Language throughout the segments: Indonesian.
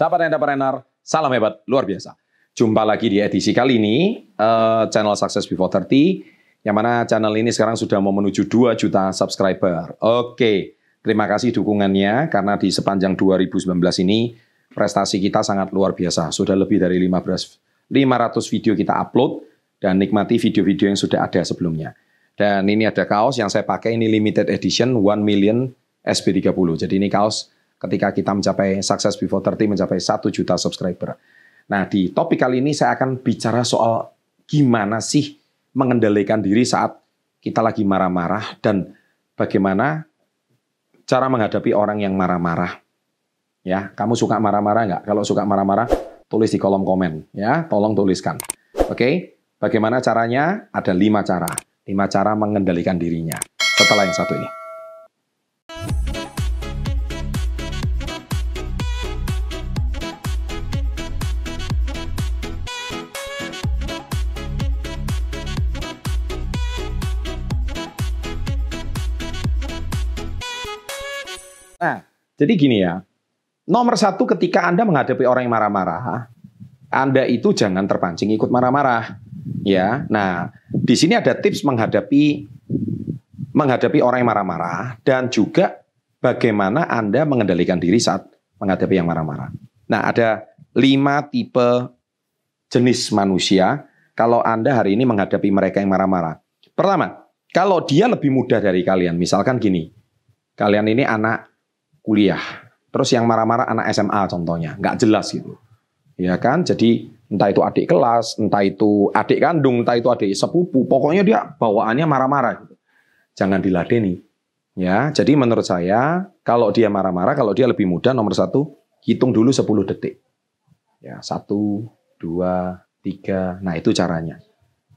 Sahabat entrepreneur, salam hebat, luar biasa. Jumpa lagi di edisi kali ini, uh, channel Success Before 30, yang mana channel ini sekarang sudah mau menuju 2 juta subscriber. Oke, terima kasih dukungannya, karena di sepanjang 2019 ini, prestasi kita sangat luar biasa. Sudah lebih dari 15, 500 video kita upload, dan nikmati video-video yang sudah ada sebelumnya. Dan ini ada kaos yang saya pakai, ini limited edition 1 million SB30. Jadi ini kaos ketika kita mencapai sukses before 30 mencapai 1 juta subscriber. Nah, di topik kali ini saya akan bicara soal gimana sih mengendalikan diri saat kita lagi marah-marah dan bagaimana cara menghadapi orang yang marah-marah. Ya, kamu suka marah-marah nggak? Kalau suka marah-marah, tulis di kolom komen. Ya, tolong tuliskan. Oke, bagaimana caranya? Ada lima cara. Lima cara mengendalikan dirinya. Setelah yang satu ini. Nah, jadi gini ya. Nomor satu ketika Anda menghadapi orang yang marah-marah, Anda itu jangan terpancing ikut marah-marah. Ya, nah di sini ada tips menghadapi menghadapi orang yang marah-marah dan juga bagaimana Anda mengendalikan diri saat menghadapi yang marah-marah. Nah, ada lima tipe jenis manusia kalau Anda hari ini menghadapi mereka yang marah-marah. Pertama, kalau dia lebih muda dari kalian, misalkan gini, kalian ini anak kuliah. Terus yang marah-marah anak SMA contohnya, nggak jelas gitu. Ya kan? Jadi entah itu adik kelas, entah itu adik kandung, entah itu adik sepupu, pokoknya dia bawaannya marah-marah gitu. Jangan diladeni. Ya, jadi menurut saya kalau dia marah-marah, kalau dia lebih muda nomor satu, hitung dulu 10 detik. Ya, satu, dua, tiga. Nah itu caranya.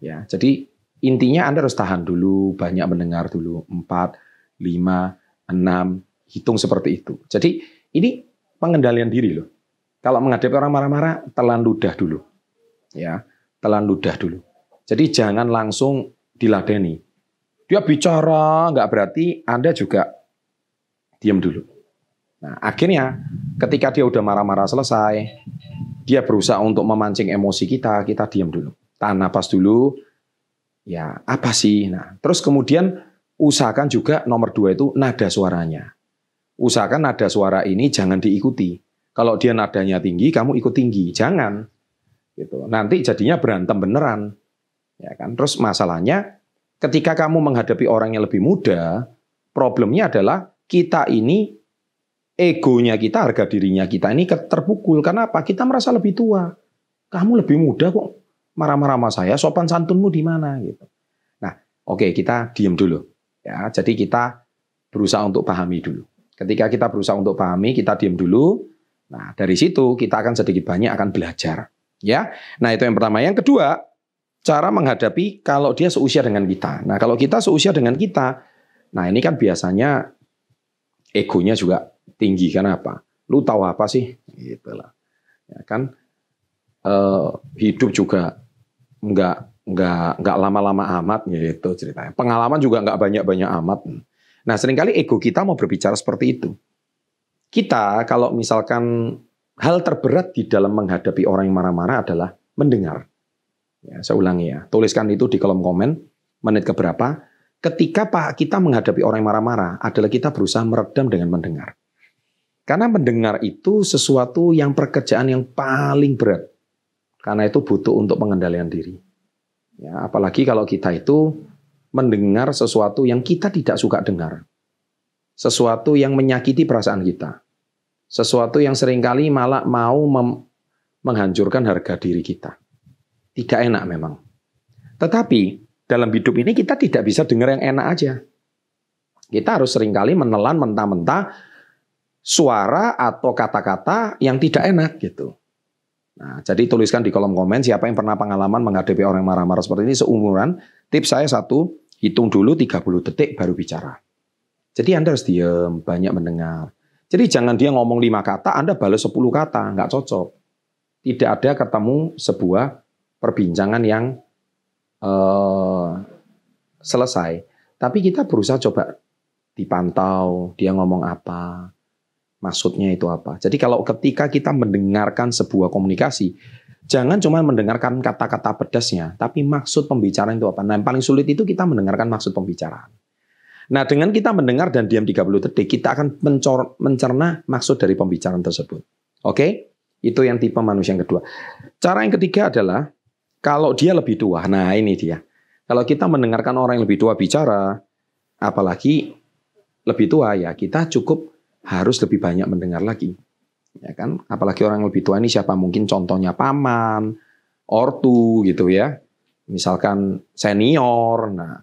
Ya, jadi intinya Anda harus tahan dulu, banyak mendengar dulu. Empat, lima, enam, hitung seperti itu. Jadi ini pengendalian diri loh. Kalau menghadapi orang marah-marah, telan ludah dulu. Ya, telan ludah dulu. Jadi jangan langsung diladeni. Dia bicara, nggak berarti Anda juga diam dulu. Nah, akhirnya ketika dia udah marah-marah selesai, dia berusaha untuk memancing emosi kita, kita diam dulu. Tahan napas dulu. Ya, apa sih? Nah, terus kemudian usahakan juga nomor dua itu nada suaranya usahakan nada suara ini jangan diikuti. Kalau dia nadanya tinggi, kamu ikut tinggi, jangan. Gitu. Nanti jadinya berantem beneran. Ya kan? Terus masalahnya ketika kamu menghadapi orang yang lebih muda, problemnya adalah kita ini egonya kita, harga dirinya kita ini terpukul. Karena apa? Kita merasa lebih tua. Kamu lebih muda kok marah-marah sama saya, sopan santunmu di mana gitu. Nah, oke okay, kita diam dulu. Ya, jadi kita berusaha untuk pahami dulu. Ketika kita berusaha untuk pahami, kita diam dulu. Nah, dari situ kita akan sedikit banyak akan belajar. Ya. Nah, itu yang pertama. Yang kedua, cara menghadapi kalau dia seusia dengan kita. Nah, kalau kita seusia dengan kita, nah ini kan biasanya egonya juga tinggi kan apa? Lu tahu apa sih? Gitulah. Ya kan uh, hidup juga nggak nggak nggak lama-lama amat gitu ceritanya. Pengalaman juga nggak banyak-banyak amat. Nah, sering kali ego kita mau berbicara seperti itu. Kita kalau misalkan hal terberat di dalam menghadapi orang yang marah-marah adalah mendengar. Ya, saya ulangi ya, tuliskan itu di kolom komen, menit keberapa. Ketika Pak kita menghadapi orang yang marah-marah adalah kita berusaha meredam dengan mendengar. Karena mendengar itu sesuatu yang pekerjaan yang paling berat. Karena itu butuh untuk pengendalian diri. Ya, apalagi kalau kita itu mendengar sesuatu yang kita tidak suka dengar. Sesuatu yang menyakiti perasaan kita. Sesuatu yang sering kali malah mau menghancurkan harga diri kita. Tidak enak memang. Tetapi dalam hidup ini kita tidak bisa dengar yang enak aja. Kita harus sering kali menelan mentah-mentah suara atau kata-kata yang tidak enak gitu. Nah, jadi tuliskan di kolom komen siapa yang pernah pengalaman menghadapi orang marah-marah seperti ini seumuran. Tips saya satu, Hitung dulu 30 detik baru bicara. Jadi Anda harus diam, banyak mendengar. Jadi jangan dia ngomong lima kata, Anda balas 10 kata, nggak cocok. Tidak ada ketemu sebuah perbincangan yang uh, selesai. Tapi kita berusaha coba dipantau, dia ngomong apa. maksudnya itu apa. Jadi kalau ketika kita mendengarkan sebuah komunikasi, jangan cuma mendengarkan kata-kata pedasnya, tapi maksud pembicaraan itu apa. Nah, yang paling sulit itu kita mendengarkan maksud pembicaraan. Nah, dengan kita mendengar dan diam 30 detik, kita akan mencor, mencerna maksud dari pembicaraan tersebut. Oke? Itu yang tipe manusia yang kedua. Cara yang ketiga adalah kalau dia lebih tua. Nah, ini dia. Kalau kita mendengarkan orang yang lebih tua bicara, apalagi lebih tua ya, kita cukup harus lebih banyak mendengar lagi. Ya kan? Apalagi orang yang lebih tua ini siapa? Mungkin contohnya paman, ortu gitu ya. Misalkan senior. Nah,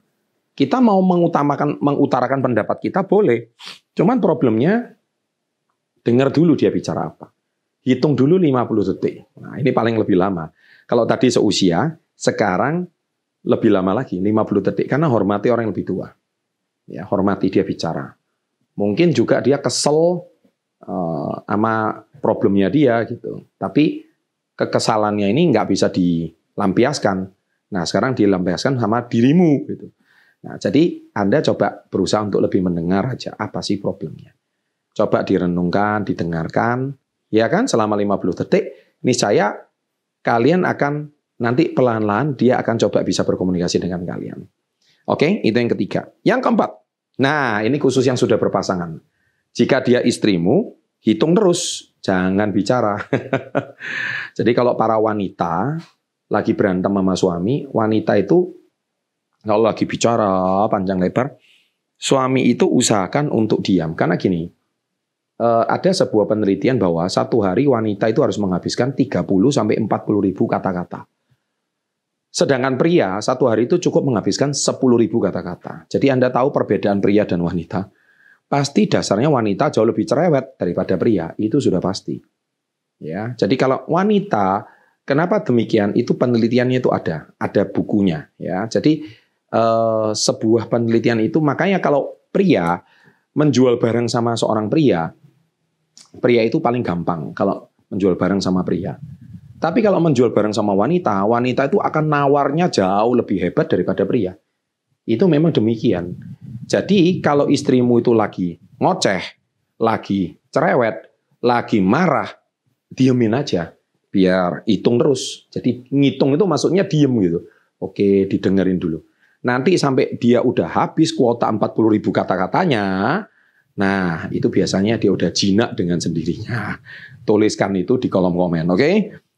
kita mau mengutamakan mengutarakan pendapat kita boleh. Cuman problemnya dengar dulu dia bicara apa. Hitung dulu 50 detik. Nah, ini paling lebih lama. Kalau tadi seusia, sekarang lebih lama lagi, 50 detik. Karena hormati orang yang lebih tua. Ya, hormati dia bicara. Mungkin juga dia kesel uh, problemnya dia gitu. Tapi kekesalannya ini nggak bisa dilampiaskan. Nah, sekarang dilampiaskan sama dirimu gitu. Nah, jadi Anda coba berusaha untuk lebih mendengar aja apa sih problemnya. Coba direnungkan, didengarkan, ya kan selama 50 detik ini saya kalian akan nanti pelan-pelan dia akan coba bisa berkomunikasi dengan kalian. Oke, itu yang ketiga. Yang keempat, nah ini khusus yang sudah berpasangan. Jika dia istrimu, hitung terus, jangan bicara. Jadi kalau para wanita lagi berantem sama suami, wanita itu kalau lagi bicara panjang lebar, suami itu usahakan untuk diam. Karena gini, uh, ada sebuah penelitian bahwa satu hari wanita itu harus menghabiskan 30 sampai 40 ribu kata-kata. Sedangkan pria satu hari itu cukup menghabiskan 10 ribu kata-kata. Jadi Anda tahu perbedaan pria dan wanita. Pasti dasarnya wanita jauh lebih cerewet daripada pria. Itu sudah pasti. Ya, jadi kalau wanita, kenapa demikian? Itu penelitiannya itu ada, ada bukunya. Ya, jadi eh, sebuah penelitian itu makanya kalau pria menjual barang sama seorang pria, pria itu paling gampang kalau menjual barang sama pria. Tapi kalau menjual barang sama wanita, wanita itu akan nawarnya jauh lebih hebat daripada pria. Itu memang demikian. Jadi kalau istrimu itu lagi ngoceh, lagi cerewet, lagi marah, diemin aja. Biar hitung terus. Jadi ngitung itu maksudnya diem gitu. Oke, didengerin dulu. Nanti sampai dia udah habis kuota 40 ribu kata-katanya, Nah, itu biasanya dia udah jinak dengan sendirinya. Tuliskan itu di kolom komen, oke?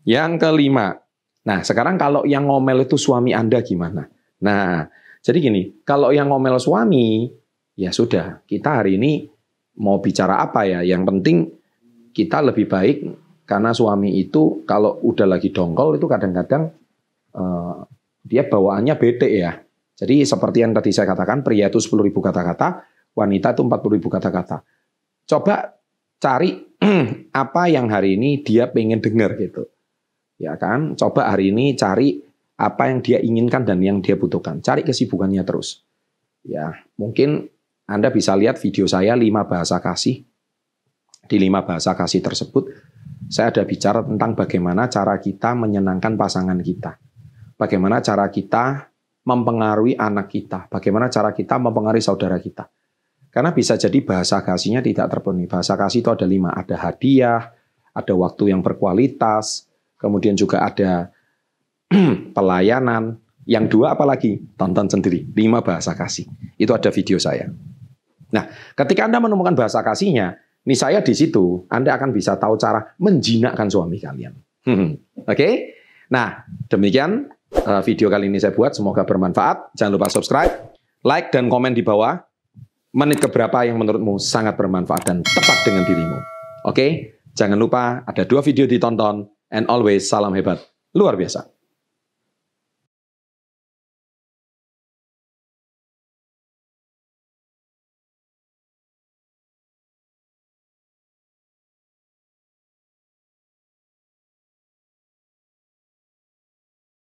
Yang kelima. Nah, sekarang kalau yang ngomel itu suami Anda gimana? Nah, jadi gini, kalau yang ngomel suami, ya sudah, kita hari ini mau bicara apa ya? Yang penting kita lebih baik karena suami itu kalau udah lagi dongkol itu kadang-kadang uh, dia bawaannya bete ya. Jadi seperti yang tadi saya katakan, pria itu 10.000 kata-kata, wanita itu 40 ribu kata-kata. Coba cari apa yang hari ini dia pengen dengar gitu. Ya kan? Coba hari ini cari apa yang dia inginkan dan yang dia butuhkan. Cari kesibukannya terus. Ya, mungkin Anda bisa lihat video saya 5 bahasa kasih. Di 5 bahasa kasih tersebut saya ada bicara tentang bagaimana cara kita menyenangkan pasangan kita. Bagaimana cara kita mempengaruhi anak kita, bagaimana cara kita mempengaruhi saudara kita. Karena bisa jadi bahasa kasihnya tidak terpenuhi. Bahasa kasih itu ada lima. Ada hadiah, ada waktu yang berkualitas, kemudian juga ada pelayanan. Yang dua apalagi? Tonton sendiri. Lima bahasa kasih. Itu ada video saya. Nah, ketika Anda menemukan bahasa kasihnya, ini saya di situ, Anda akan bisa tahu cara menjinakkan suami kalian. Oke? Okay? Nah, demikian eh, video kali ini saya buat. Semoga bermanfaat. Jangan lupa subscribe, like, dan komen di bawah menit keberapa yang menurutmu sangat bermanfaat dan tepat dengan dirimu. Oke, jangan lupa ada dua video ditonton and always salam hebat luar biasa.